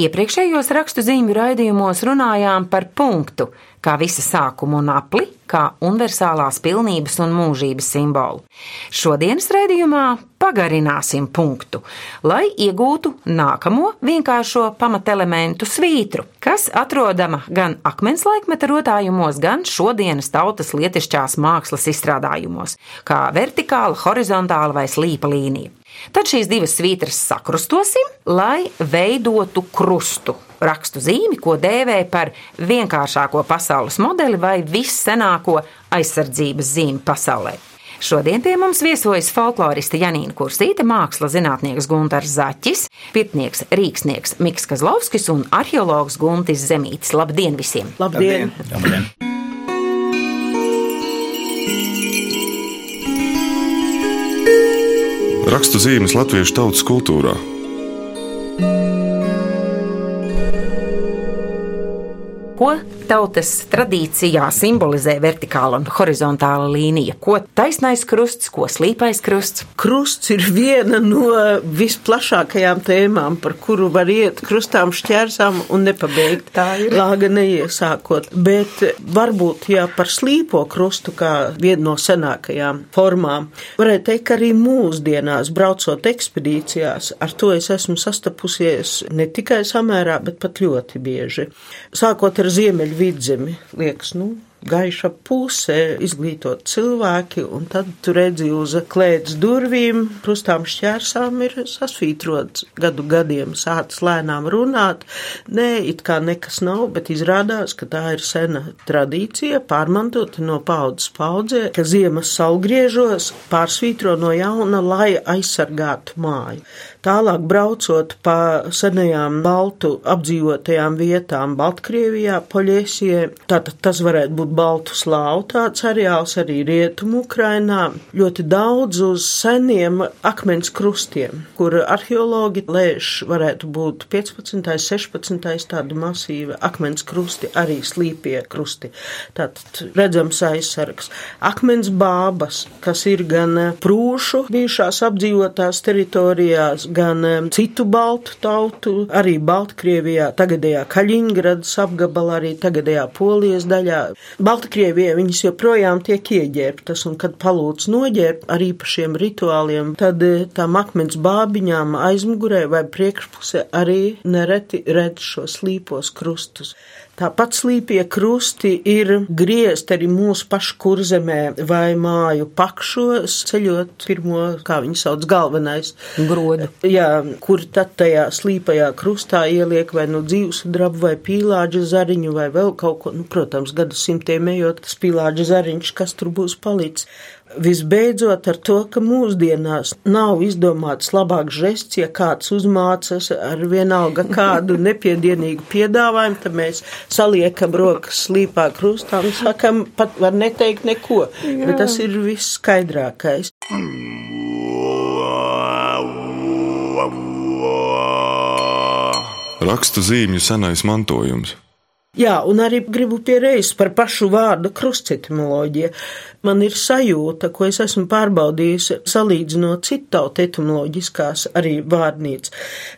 Iepriekšējos rakstu zīmju raidījumos runājām par punktu, kā visa sākuma un apli, kā universālās pilnības un mūžības simbolu. Šodienas raidījumā pagarināsim punktu, lai iegūtu nākamo vienkāršo pamatelementu svītru, kas atrodama gan akmens laikmeta rotājumos, gan šodienas tautas lietišķās mākslas izstrādājumos, kā vertikāla, horizontāla vai slīpa līnija. Tad šīs divas svītras sakrustosim, lai veidotu krustu. Rakstu zīmi, ko dēvē par vienkāršāko pasaules modeli vai vissenāko aizsardzības zīmi pasaulē. Šodien pie mums viesojas folkloriste Janīna Kursīte, mākslas zinātnieks Gunārs Zaķis, pirtnieks Rīksnieks Miks Kazlovskis un arheologs Guntis Zemītis. Labdien visiem! Labdien! Labdien. Rakstu zīmes latviešu tautas kultūrā. Ko tautas tradīcijā simbolizē vertikāla un horizontāla līnija? Ko taisnais krusts, ko slīpais krusts? Krusts ir viena no visplašākajām tēmām, par kuru var iet krustām šķērsām un nepabeigt. Tā ir. Lāga neiesākot. Bet varbūt, ja par slīpo krustu kā vienu no senākajām formām, varētu teikt, ka arī mūsdienās, braucot ekspedīcijās, ar to es esmu sastapusies ne tikai samērā, bet pat ļoti bieži. Sākot ar ziemeļu vidzemi, liekas, nu, gaiša pusē, izglītot cilvēki, un tad tu redzi uz klēdes durvīm, krustām šķērsām ir sasvītrots gadu gadiem, sācis lēnām runāt. Nē, it kā nekas nav, bet izrādās, ka tā ir sena tradīcija, pārmantota no paudzes paudzē, ka ziemas saulgriežos pārsvītro no jauna, lai aizsargātu māju. Tālāk braucot pa senajām baltu apdzīvotajām vietām Baltkrievijā, Poļiesie, tātad tas varētu būt baltu slāvu tāds areāls arī rietumu Ukrainā, ļoti daudz uz seniem akmens krustiem, kur arheologi lēš varētu būt 15. 16. tādu masīva akmens krusti, arī slīpie krusti. Tātad redzams aizsargs. Akmens bābas, kas ir gan prūšu bijušās apdzīvotās teritorijās, gan citu baltu tautu, arī Baltkrievijā, tagadējā Kaļiņgradas apgabalā, arī tagadējā Polijas daļā. Baltkrievijā viņas joprojām tiek ieģērbtas, un kad palūdz noģērbt ar īpašiem rituāliem, tad eh, tām akmens bābiņām aizmugurē vai priekšpusē arī nereti redz šos slīpos krustus. Tāpat slīpie krusti ir griezti arī mūsu pašu kurzemē vai māju pakšos, ceļot pirmo, kā viņi sauc, galvenais Grodu. Jā, kur tad tajā slīpajā krustā ieliek vai nu dzīves drabu vai pīlāģa zariņu vai vēl kaut ko, nu, protams, gadsimtiem ejot, tas pīlāģa zariņš, kas tur būs palicis. Visbeidzot, ar to, ka mūsdienās nav izdomāts labāks žests, ja kāds uzmācas ar vienalga kādu nepiedienīgu piedāvājumu, tad mēs saliekam rokas slīpā krustā un sakam, pat var neteikt neko, Jā. bet tas ir viss skaidrākais. Rakstu zīmju senais mantojums. Jā, un arī gribu pierēst par pašu vārdu krustcetimoloģiju. Man ir sajūta, ko es esmu pārbaudījusi, salīdzinot citu tautu etimoloģiskās arī vārnīcas,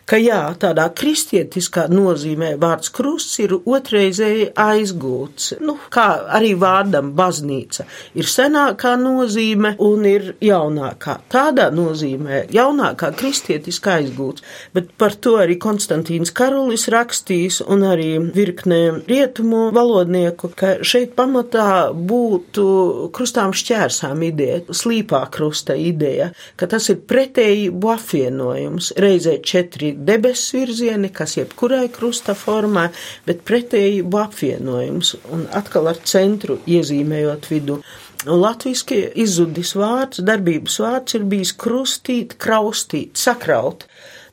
ka jā, tādā kristietiskā nozīmē vārds krusts ir otrreizēji aizgūts. Nu, kā arī vārdam baznīca ir senākā nozīme un ir jaunākā. Tādā nozīmē jaunākā kristietiskā aizgūts, bet par to arī Konstantīns Karolis rakstīs un arī virknē rietumu valodnieku, ka šeit pamatā būtu krustām šķērsām ideja, slīpā krusta ideja, ka tas ir pretējību apvienojums. Reizē četri debesu virzieni, kas jebkurai krusta formā, bet pretējību apvienojums un atkal ar centru iezīmējot vidu. Un latviski izzudis vārds, darbības vārds ir bijis krustīt, kraustīt, sakraut.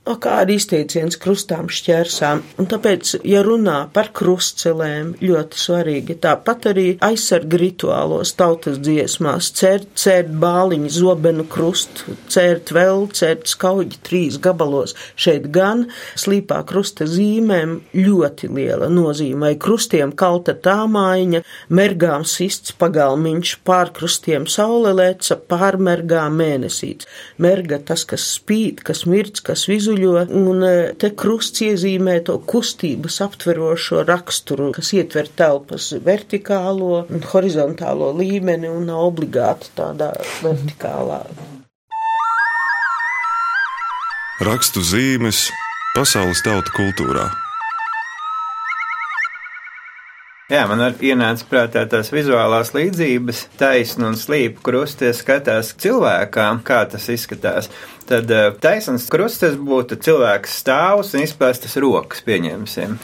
Kā arī izteiciens krustām šķērsām. Un tāpēc, ja runā par krustcelēm, ļoti svarīgi tāpat arī aizsarga rituālos tautas dziesmās, cērt, cērt bāliņu, zobenu krustu, cērt vēl, cērt skauģi trīs gabalos. Šeit gan slīpā krusta zīmēm ļoti liela nozīme. Krustiem kalta tāmaiņa, mergām sists pagalmiņš, pārkrustiem saulelēca, pārmergā mēnesīts. Merga tas, kas spīd, kas mirts, kas vizuļo, un e, te krusts iezīmē to kustības aptverošo raksturu, kas ietver telpas vertikālo un horizontālo līmeni un nav obligāti tādā vertikālā. Rakstu zīmes pasaules tautu kultūrā. Jā, man arī ienāca prātā tās vizuālās līdzības, taisna un slīpa krusties skatās cilvēkā, kā tas izskatās. Tad eh, taisns krustes būtu cilvēks stāvs un izplēstas rokas, pieņemsim.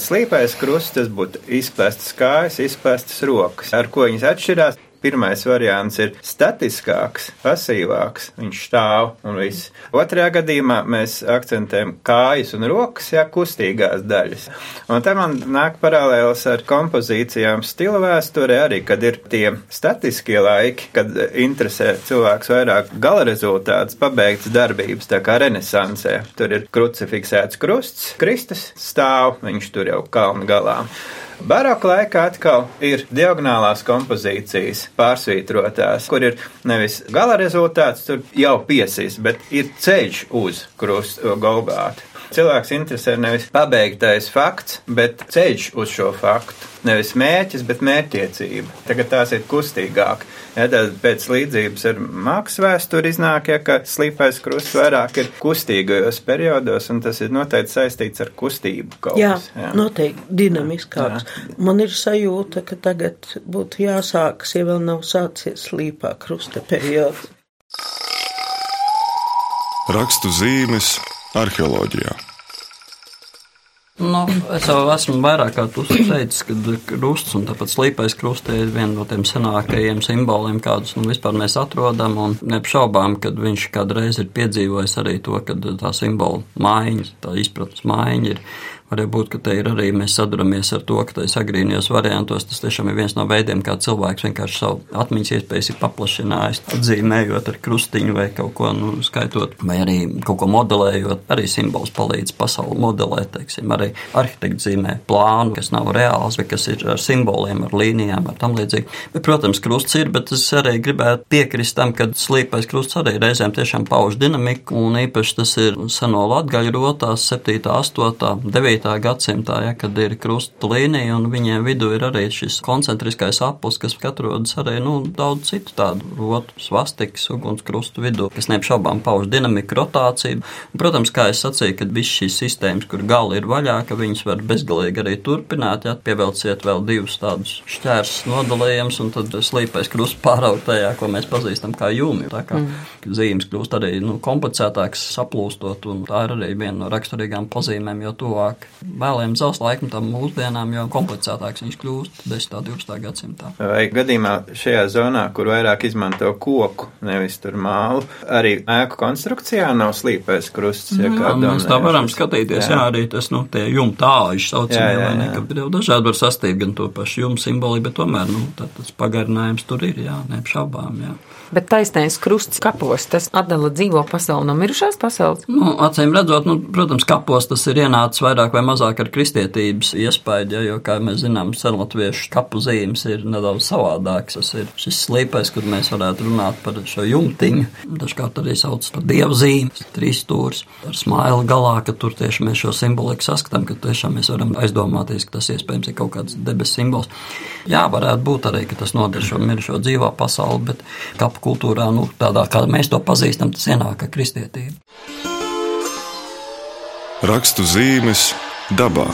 Slīpais krustes būtu izplēstas kājas, izplēstas rokas. Ar ko viņas atšķirās? Pirmais variants ir statiskāks, pasīvāks, viņš stāv un viss. Otrajā gadījumā mēs akcentējam kājas un rokas, jā, kustīgās daļas. Un te man nāk paralēls ar kompozīcijām stila vēsturē arī, kad ir tie statiskie laiki, kad interesē cilvēks vairāk gala rezultāts, pabeigts darbības, tā kā renesansē. Tur ir krucifiksēts krusts, Kristus stāv, viņš tur jau kalnu galā. Baroka laikā atkal ir diagonālās kompozīcijas pārsvītrotās, kur ir nevis gala rezultāts, tur jau piesīs, bet ir ceļš uz krustu Golgātu. Cilvēks interesē nevis pabeigtais fakts, bet ceļš uz šo faktu. Nevis mērķis, bet mērķtiecība. Tagad tās ir kustīgāk. Ja, tad pēc līdzības ar mākslas vēsturi iznāk, ja, ka slīpais krusts vairāk ir kustīgajos periodos, un tas ir noteikti saistīts ar kustību. Jā, kas, jā, noteikti dinamiskāks. Jā. Man ir sajūta, ka tagad būtu jāsākas, ja vēl nav sācies slīpā krusta periods. Rakstu zīmes arheoloģijā. Nu, es jau esmu vairāk kārt uzteicis, ka krusts un tāpat slīpais krusts ir viena no tiem senākajiem simboliem, kādus nu, vispār mēs atrodam. Un neapšaubām, ka viņš kādreiz ir piedzīvojis arī to, ka tā simbola maiņa, tā izpratnes maiņa ir Varētu būt, ka te ir arī mēs saduramies ar to, ka tais agrīnijos variantos tas tiešām ir viens no veidiem, kā cilvēks vienkārši savu atmiņas iespējas ir paplašinājis, atzīmējot ar krustiņu vai kaut ko, nu, skaitot, vai arī kaut ko modelējot. Arī simbols palīdz pasauli modelēt, teiksim, arī arhitekti zīmē plānu, kas nav reāls, bet kas ir ar simboliem, ar līnijām, ar tam līdzīgi. Bet, protams, krusts ir, bet es arī gribētu piekrist tam, ka slīpais krusts arī reizēm tiešām pauž dinamiku, un īpaši tas ir seno latgaļu rotās 7., 8., 9. 9. gadsimtā, ja, kad ir krusta līnija, un viņiem vidū ir arī šis koncentriskais aplis, kas atrodas arī nu, daudz citu tādu rotu, svastikas, ugunskrustu vidū, kas neapšaubām pauž dinamiku, rotāciju. Un, protams, kā es sacīju, ka visas šīs sistēmas, kur gali ir vaļā, ka viņas var bezgalīgi arī turpināt, ja pievelciet vēl divus tādus šķērsus nodalījumus, un tad slīpais krusts pāraut tajā, ko mēs pazīstam kā jūmi. Tā kā mm. zīmes kļūst arī nu, komplicētāks, saplūstot, un tā ir arī viena no raksturīgām pazīmēm, jo tuvāk vairāk vēlējam zelta laikmetam mūsdienām, jo komplicētāks viņš kļūst 10. un 20. gadsimtā. Vai gadījumā šajā zonā, kur vairāk izmanto koku, nevis tur mālu, arī ēku konstrukcijā nav slīpēs krusts? Ja jā, mēs tā varam skatīties, jā, jā arī tas, nu, tie jumtāži saucamie, vai ne, ka jau dažādi var sastīgt gan to pašu jumu simboli, bet tomēr, nu, tas pagarinājums tur ir, jā, neapšaubām, jā. Bet taisnais krusts kapos, tas atdala dzīvo pasauli no mirušās pasaules? Nu, acīm redzot, nu, protams, kapos tas ir ienācis vairāk vai mazāk ar kristietības iespēju, jo, kā mēs zinām, senlatviešu kapu zīmes ir nedaudz savādāks. Tas ir šis slīpais, kur mēs varētu runāt par šo jumtiņu. Dažkārt arī sauc par dievu zīmes, trīs stūris ar smailu galā, ka tur tieši mēs šo simboliku saskatām, ka tiešām mēs varam aizdomāties, ka tas iespējams ir kaut kāds debesu simbols. Jā, varētu būt arī, ka tas noder šo mirušo dzīvo pasauli, bet kapu kultūrā, nu, tādā kā mēs to pazīstam, tas ienāk ar kristietību. Rakstu zīmes dabā.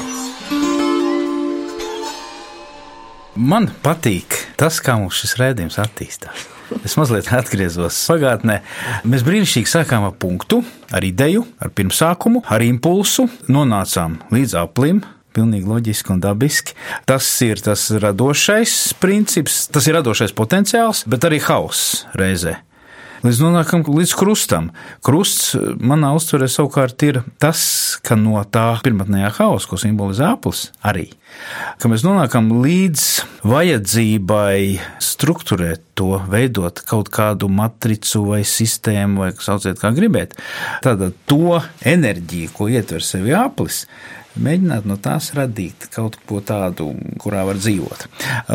Man patīk tas, kā mums šis rādījums attīstās. Es mazliet atgriezos pagātnē. Mēs brīnišķīgi sākām ar punktu, ar ideju, ar pirmsākumu, ar impulsu, nonācām līdz aplim, Pilnīgi loģiski un dabiski. Tas ir tas radošais princips, tas ir radošais potenciāls, bet arī hauss reizē. Līdz nonākam līdz krustam. Krusts manā uztverē savukārt ir tas, ka no tā pirmotnējā hausa, ko simbolizē aplis, arī ka mēs nonākam līdz vajadzībai struktūrēt to, veidot kaut kādu matricu vai sistēmu, vai sauciet kā gribiet. Tātad to enerģiju, ko ietver sevi aplis, mēģināt no tās radīt kaut ko tādu, kurā var dzīvot.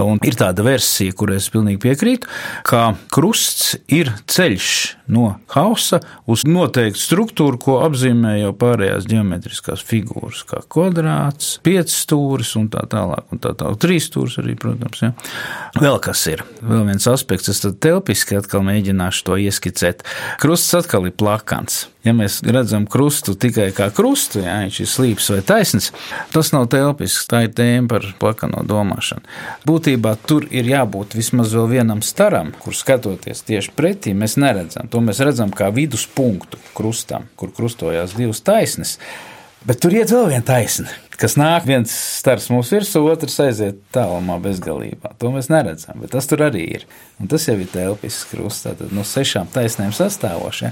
Un ir tāda versija, kurai es pilnīgi piekrītu, ka krusts ir ceļš no hausa uz noteiktu struktūru, ko apzīmē jau pārējās geometriskās figūras, kā kvadrāts, piecas stūris un tā tālāk, un tā tālāk, trīs stūris arī, protams. Ja. Vēl kas ir, vēl viens aspekts, es tad telpiski atkal mēģināšu to ieskicēt. Krusts atkal ir plakans. Ja mēs redzam krustu tikai kā krustu, ja viņš ir slīps vai taisns, tas nav telpisks. Tā ir tēma par plakano domāšanu. Būtībā tur ir jābūt vismaz vēl vienam staram, kur skatoties tieši pretī, mēs neredzam. To mēs redzam kā viduspunktu krustam, kur krustojās divas taisnes. Bet tur iet vēl viena taisna kas nāk, viens stars mums virsū, otrs aiziet tālumā bezgalībā. To mēs neredzam, bet tas tur arī ir. Un tas jau ir telpisks krusts, tātad no sešām taisnēm sastāvošs. Ja?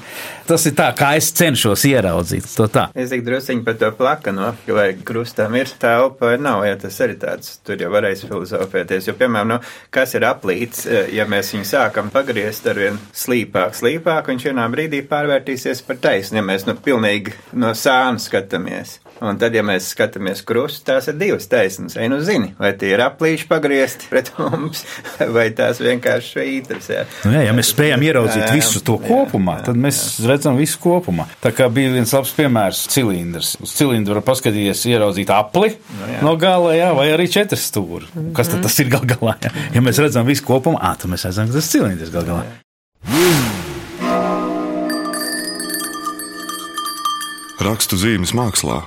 Tas ir tā, kā es cenšos ieraudzīt to tā. Es tik drusciņi par to plakano, vai krustam ir telpa vai nav, ja tas arī tāds, tur jau varēs filozofēties. Jo, piemēram, nu, kas ir aplīts, ja mēs viņu sākam pagriezt ar vien slīpāk, slīpāk, viņš vienā brīdī pārvērtīsies par taisnu, ja mēs nu pilnīgi no sāna skatāmies. Un tad, ja mēs skatāmies krustu, tās ir divas taisnas. Vai nu zini, vai tie ir aplīši pagriezti pret mums, vai tās vienkārši švītras. Jā. Nu, jā, ja mēs spējam ieraudzīt jā, visu to kopumā, jā, tad mēs jā. redzam visu kopumā. Tā kā bija viens labs piemērs - cilindrs. Uz cilindru var paskatīties, ieraudzīt apli nu, jā. no gala, jā, vai arī četras stūri. Mm -hmm. Kas tad tas ir gal galā? Jā? Ja mēs redzam visu kopumā, ā, tad mēs redzam, ka tas ir cilindrs gal galā. Rakstu zīmes mākslā.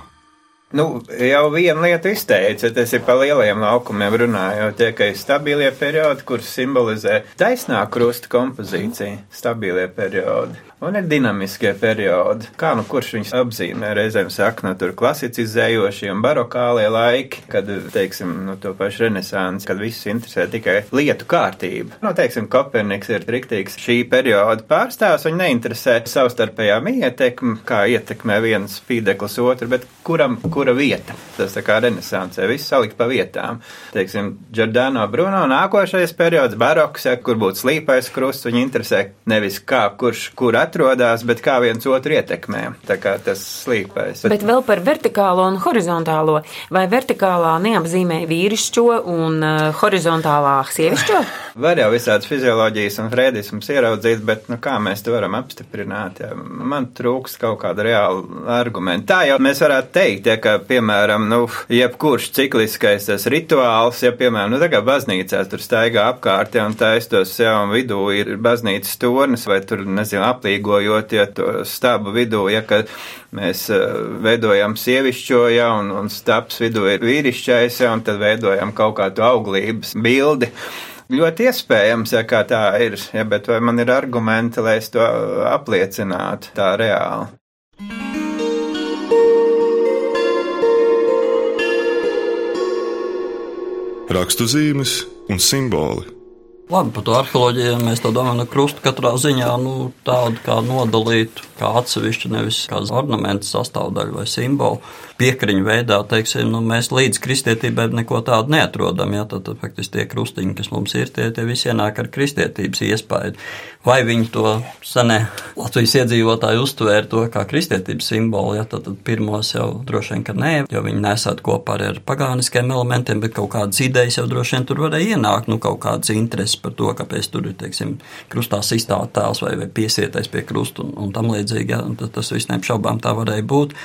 Nu, jau viena lieta izteica, tas ir par lielajiem laukumiem runājot, tie, ka ir stabilie periodi, kurus simbolizē taisnā krusta kompozīcija, stabilie periodi. Un ir dinamiskie periodi, kā nu kurš viņus apzīmē. Reizēm saka, no tur klasicizējošie un barokālie laiki, kad, teiksim, no to pašu renesansi, kad visus interesē tikai lietu kārtība. Nu, teiksim, Koperniks ir riktīgs šī perioda pārstāvs, viņa neinteresē savstarpējām ietekmi, kā ietekmē viens pīdeklis otru, bet kuram, kura vieta. Tas tā kā renesansē, viss salikt pa vietām. Teiksim, Giordano Bruno nākošais periods, baroks, kur būtu slīpais krusts, viņa interesē nevis kā, kurš, kur atrodas, bet kā viens otru ietekmē. Tā kā tas slīpais. Bet vēl par vertikālo un horizontālo. Vai vertikālā neapzīmē vīrišķo un uh, horizontālā sievišķo? Var jau visādas fizioloģijas un frēdismus ieraudzīt, bet nu, kā mēs to varam apstiprināt? Jā? Man trūks kaut kāda reāla argumenta. Tā jau mēs varētu teikt, ja, ka, piemēram, nu, jebkurš cikliskais tas rituāls, ja, piemēram, nu, kā baznīcās tur staigā apkārt, ja, un taistos, ja, un vidū ir baznīcas tornis, vai tur, nezinu, aplīgojot, ja, stabu vidū, ja, mēs uh, veidojam sievišķo, ja, un, un stabs vidū ir vīrišķais, ja, un tad veidojam kaut kādu auglības bildi. Ļoti iespējams, ja kā tā ir, ja, bet vai man ir argumenti, lai es to apliecinātu tā reāli? Rakstuzīmes un simboli. Labi, par to arheoloģiju mēs to domājam, nu, krustu katrā ziņā nu, tādu kā nodalītu, kā atsevišķu, nevis kā ornamentu sastāvdaļu vai simbolu. Piekriņu veidā, teiksim, nu, mēs līdz kristietībai neko tādu neatrodam, jā, tad, tad faktiski tie krustiņi, kas mums ir, tie, tie visi ienāk ar kristietības iespēju. Vai viņi to senē Latvijas iedzīvotāji uztvēra to kā kristietības simbolu, jā, tad, tad pirmos jau droši vien, ka nē, jo viņi nesāt kopā ar pagāniskiem elementiem, bet kaut kādas idejas jau droši vien tur varēja ienākt, nu, kaut kādas intereses par to, kāpēc tur ir, teiksim, krustā sistāta tēls vai, vai piesietais pie krusta un, un tam līdzīgi. Ja, tas viss neapšaubām tā varēja būt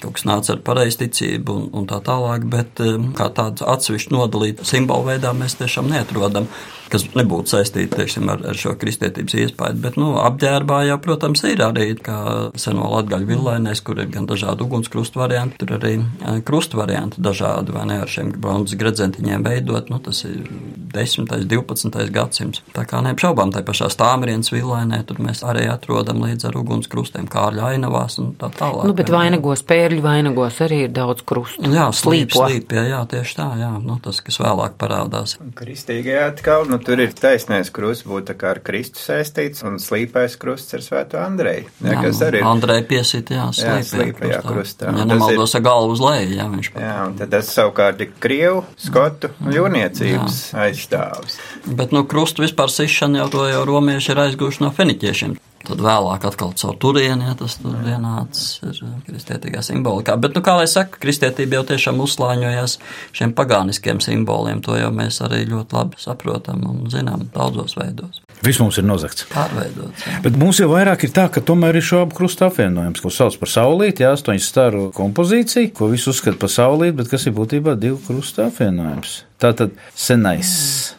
kaut kas nāca ar pareizticību un, un tā tālāk, bet um, kā tādu atsevišķu nodalītu simbolu veidā mēs tiešām neatrodam, kas nebūtu saistīti, teiksim, ar, ar šo kristietības iespēju. Bet, nu, apģērbā jau, protams, ir arī, kā seno latgaļu villainēs, kur ir gan dažādi ugunskrustu varianti, tur arī eh, krustu varianti dažādi, vai ne, ar šiem bronzas gredzentiņiem veidot, nu, tas ir 10. 12. gadsimts. Tā kā neapšaubām, tai pašā stāmrienas villainē, tur mēs arī atrodam līdz ar ugunskrustiem, kārļa ainavās un tā tālāk. Nu, bet vainagos pēr ķērļu vainagos arī ir daudz krustu. Jā, slīpo. Slīpie, jā, tieši tā, jā, nu, tas, kas vēlāk parādās. Kristīgajā atkal, nu, tur ir taisnais krusts, būtu kā ar Kristu saistīts, un slīpais krusts ar Svēto Andreju. Jā, jā, kas arī ir. Andreja piesīt, jā, slīpajā, jā, slīpajā krustā. Ja nemaldos ar galvu uz leju, jā, viņš. Jā, un tad tas savukārt ir Krievu, Skotu un jūrniecības jā. aizstāvs. Bet, nu, krustu vispār sišana jau to jau romieši ir aizguvuši no feniķiešiem. Tad vēlāk atkal caur turieni, ja tas tur vienāds ir uh, kristietīgā simbolikā. Bet, nu, kā lai saka, kristietība jau tiešām uzslāņojās šiem pagāniskiem simboliem. To jau mēs arī ļoti labi saprotam un zinām daudzos veidos. Viss mums ir nozagts. Pārveidots. Jā. Bet mums jau vairāk ir tā, ka tomēr ir šo abu krustu apvienojums, ko sauc par saulīti, jā, astoņu staru kompozīciju, ko visi uzskata par saulīti, bet kas ir būtībā divu krustu apvienojums. Tā tad senais.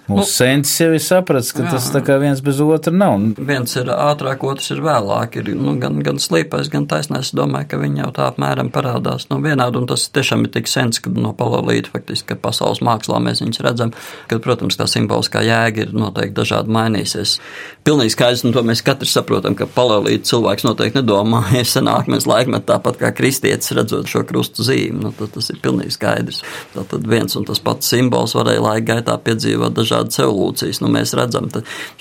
Mūsu nu, sensis jau ir sapratis, ka jā. tas tā kā viens bez otra nav. Viens ir ātrāk, otrs ir vēlāk. Ir, nu, gan, gan slīpais, gan taisnais. Es domāju, ka viņi jau tā apmēram parādās no vienādi. Un tas tiešām ir tik sens, ka no palolīta faktiski, pasaules mākslā mēs viņus redzam. Kad, protams, tā simboliskā jēga ir noteikti dažādi mainīsies. Pilnīgi skaidrs, un to mēs katrs saprotam, ka palolīta cilvēks noteikti nedomā, ja senāk mēs laikmet tāpat kā kristietis redzot šo krustu zīmi. Nu, tas ir pilnīgi skaidrs. Tad viens un tas pats simbols cilvēks varēja laika gaitā piedzīvot dažādas evolūcijas. Nu, mēs redzam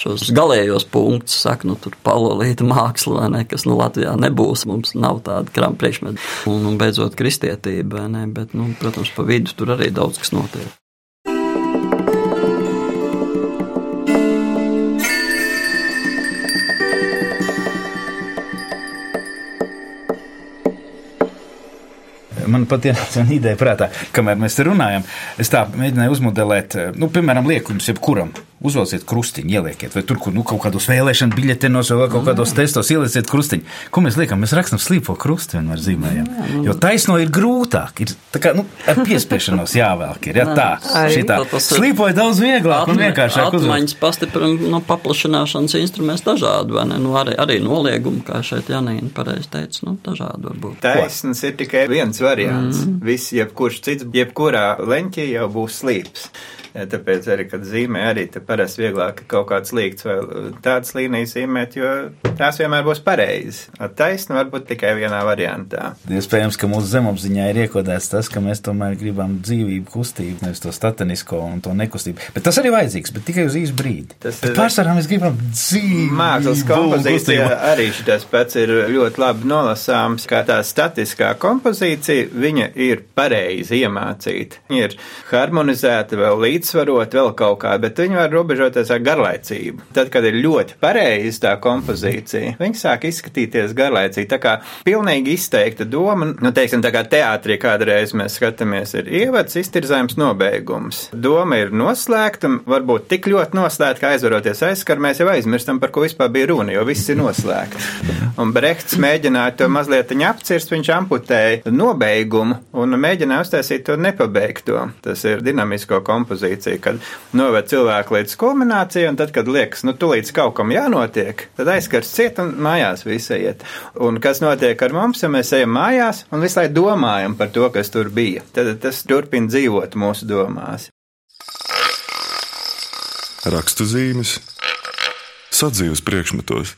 šos galējos punktus, saka, nu, tur palolīta māksla, ne, kas nu, Latvijā nebūs. Mums nav tāda krāma priekšmeta. Un, un beidzot, kristietība, ne, bet, nu, protams, pa vidu tur arī daudz kas notiek. Man pat ienāca ideja prātā, kamēr mēs te runājam. Es tā mēģināju uzmodelēt, nu, piemēram, liekums jebkuram. Uzvelciet krustiņu, ielieciet, vai tur, kur nu, kaut kādos vēlēšanu biļetenos vai kaut kādos testos ielieciet krustiņu. Ko mēs liekam? Mēs rakstām slīpo krustu vienmēr zīmējam. Jo taisno ir grūtāk. Ir tā kā nu, ar piespiešanos jāvelk. Ir, ja tā, šitā. Slīpo ir daudz vieglāk un vienkāršāk. Atmaņas pastiprina no paplašināšanas instruments dažādi, vai ne? Nu, arī, arī noliegumi, kā šeit Janīna pareizi teica, nu, dažādi varbūt. Taisns ir tikai viens variants. Mm. Viss, jebkurš cits, jebkurā leņķī jau būs slīps. Tāpēc arī, kad zīmē, arī parasti vieglāk kaut kāds līgts vai tādas līnijas zīmēt, jo tās vienmēr būs pareizas. Taisna var būt tikai vienā variantā. Iespējams, ka mūsu zemapziņā ir iekodēts tas, ka mēs tomēr gribam dzīvību, kustību, nevis to statenisko un to nekustību. Bet tas arī vajadzīgs, bet tikai uz īsu brīdi. Tas bet pārsvarā mēs gribam dzīvību. Mākslas kompozīcija arī šis pats ir ļoti labi nolasāms, kā tā statiskā kompozīcija, viņa ir pareizi iemācīta. Viņa ir harmonizēta vēl līdz līdzsvarot vēl kaut kā, bet viņi var robežoties ar garlaicību. Tad, kad ir ļoti pareiza tā kompozīcija, viņi sāk izskatīties garlaicīgi. Tā kā pilnīgi izteikta doma, nu, teiksim, tā kā teātrī kādreiz mēs skatāmies, ir ievads, iztirzājums, nobeigums. Doma ir noslēgta, varbūt tik ļoti noslēgta, ka aizvaroties aizskar, mēs jau aizmirstam, par ko vispār bija runa, jo viss ir noslēgts. Un Brehts mēģināja to mazliet apcirst, viņš amputēja nobeigumu un mēģināja uztaisīt to nepabeigto. Tas ir dinamisko kompozīciju pozīcija, kad noved cilvēku līdz kulminācijai, un tad, kad liekas, nu, tulīdz kaut kam jānotiek, tad aizskars ciet un mājās visi iet. Un kas notiek ar mums, ja mēs ejam mājās un visu laiku domājam par to, kas tur bija? Tad tas turpina dzīvot mūsu domās. Rakstu zīmes, sadzīves priekšmetos.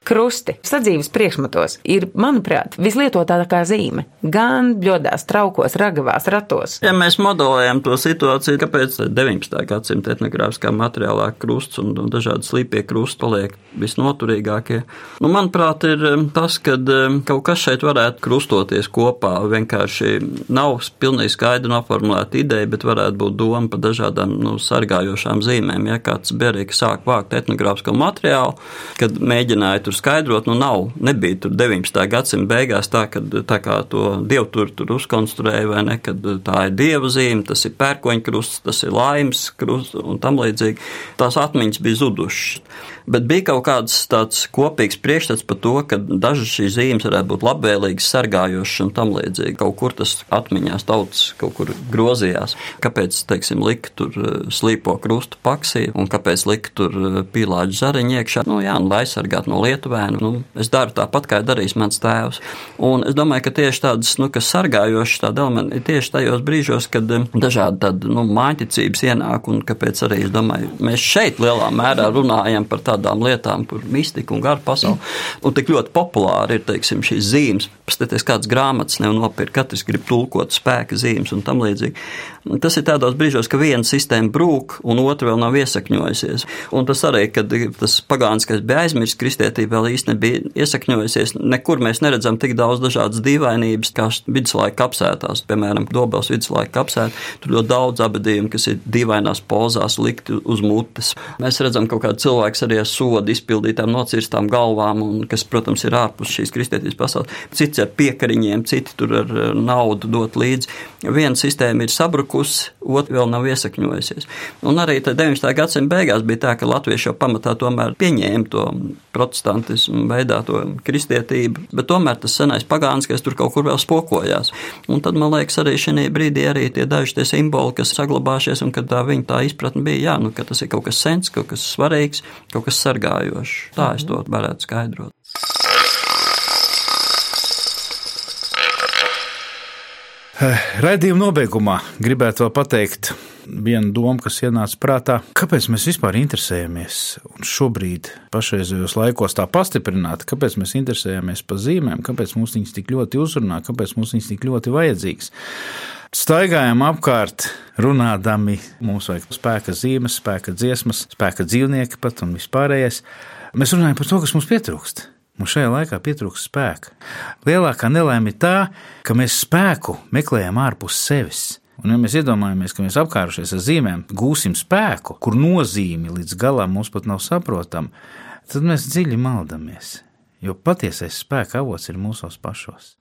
Krusti sadzīves priekšmetos ir, manuprāt, vislietotākā zīme. Gan bļodās, traukos, ragavās, ratos. Ja mēs modelējam to situāciju, kāpēc 19. gadsimta etnogrāfiskā materiālā krusts un dažādi slīpie krusti paliek visnoturīgākie, nu, manuprāt, ir tas, ka kaut kas šeit varētu krustoties kopā. Vienkārši nav pilnīgi skaidri noformulēta ideja, bet varētu būt doma par dažādām nu, sargājošām zīmēm. Ja kāds Berīka sāk vākt etnogrāfisko materiālu, kad mēģināja tur skaidrot, nu nav, nebija tur 19. gadsimta beigās tā, ka tā kā to dievu tur, tur uzkonstruēja, vai ne, kad tā ir dieva zīme, tas ir pērkoņkrusts, tas ir laimes krusts un tam līdzīgi. Tās atmiņas bija zudušas. Bet bija kaut kāds tāds kopīgs priekšstats par to, ka dažas šīs zīmes varētu būt labvēlīgas, sargājošas un tam līdzīgi. Kaut kur tas atmiņās tautas kaut kur grozījās. Kāpēc, teiksim, likt tur eh, slīpo krustu paksī un kāpēc likt tur eh, pīlāģu zariņu iekšā? Nu jā, un lai aizsargātu no lietu lietuvēni. Nu, es daru tāpat, kā darīs mans tēvs. Un es domāju, ka tieši tādas, nu, kas sargājošas tādi elementi ir tieši tajos brīžos, kad um, dažādi tādi, nu, mājiņticības ienāk un kāpēc arī, es domāju, mēs šeit lielā mērā runājam par tādām lietām, par mistiku un garu pasauli. Un tik ļoti populāri ir, teiksim, šīs zīmes. Paskaties, kādas grāmatas nevar nopirkt, katrs grib tulkot spēka zīmes un tam līdzīgi. Tas ir tādos brīžos, ka viena sistēma brūk un otra vēl nav iesakņojusies. Un tas arī, kad tas pagāniskais bija aizmirsts, kristietība vēl īsti nebija iesakņojusies. Nekur mēs neredzam tik daudz dažādas dīvainības, kā viduslaika kapsētās, piemēram, Dobels viduslaika kapsēta. Tur ļoti daudz abadījumu, kas ir dīvainās pozās likti uz mutes. Mēs redzam kaut kādu cilvēku arī ar sodu izpildītām, nocirstām galvām, un kas, protams, ir ārpus šīs kristietības pasaules. Cits ar piekariņiem, citi tur ar naudu dot līdzi. Viena sistēma ir sabrukusi, otra vēl nav iesakņojusies. Un arī 19. gadsimta beigās bija tā, ka latvieši jau pamatā tomēr pieņēma to protestantismu veidā, to kristietību, bet tomēr tas senais pagāniskais tur kaut kur vēl spokojās. Un tad, man liekas, arī šī brīdī arī tie daži tie simboli, kas saglabājušies, un kad tā viņa tā izpratne bija, jā, nu, ka tas ir kaut kas sens, kaut kas svarīgs, kaut kas sargājošs. Tā es to varētu skaidrot. Raidījuma nobeigumā gribētu vēl pateikt vienu domu, kas ienāca prātā. Kāpēc mēs vispār interesējamies, un šobrīd, pašreizējos laikos, tā pastiprināti, kāpēc mēs interesējamies par zīmēm, kāpēc mums viņas tik ļoti uzrunā, kāpēc mums viņas tik ļoti vajadzīgas? Staigājam apkārt, runādami, mums vajag spēka zīmes, spēka dziesmas, spēka dzīvnieki pat un vispārējais. Mēs runājam par to, kas mums pietrūkst. Mums šajā laikā pietrūkst spēka. Lielākā nelaime ir tā, ka mēs spēku meklējam ārpus sevis. Un, ja mēs iedomājamies, ka mēs apkārušies ar zīmēm, gūsim spēku, kur nozīme līdz galam mums pat nav saprotama, tad mēs dziļi maldamies. Jo patiesais spēka avots ir mūsos pašos.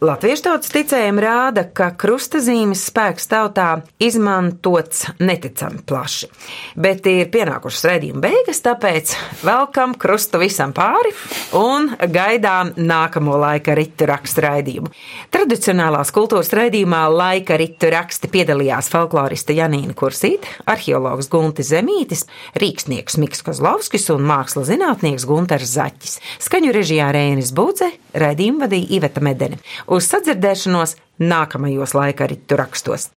Latviešu tautas ticējumi rāda, ka krustazīmes spēks tautā izmantots neticami plaši. Bet ir pienākušas redzījuma beigas, tāpēc velkam krustu visam pāri un gaidām nākamo laika ritu rakstu raidījumu. Tradicionālās kultūras raidījumā laika ritu raksti piedalījās folkloriste Janīna Kursīte, arheologs Guntis Zemītis, rīksnieks Miks Kozlovskis un mākslas zinātnieks Gunters Zaķis. Skaņu režijā Rēnis Budze, raidījumu vadīja Iveta Medene uz sadzirdēšanos nākamajos laika ritu rakstos.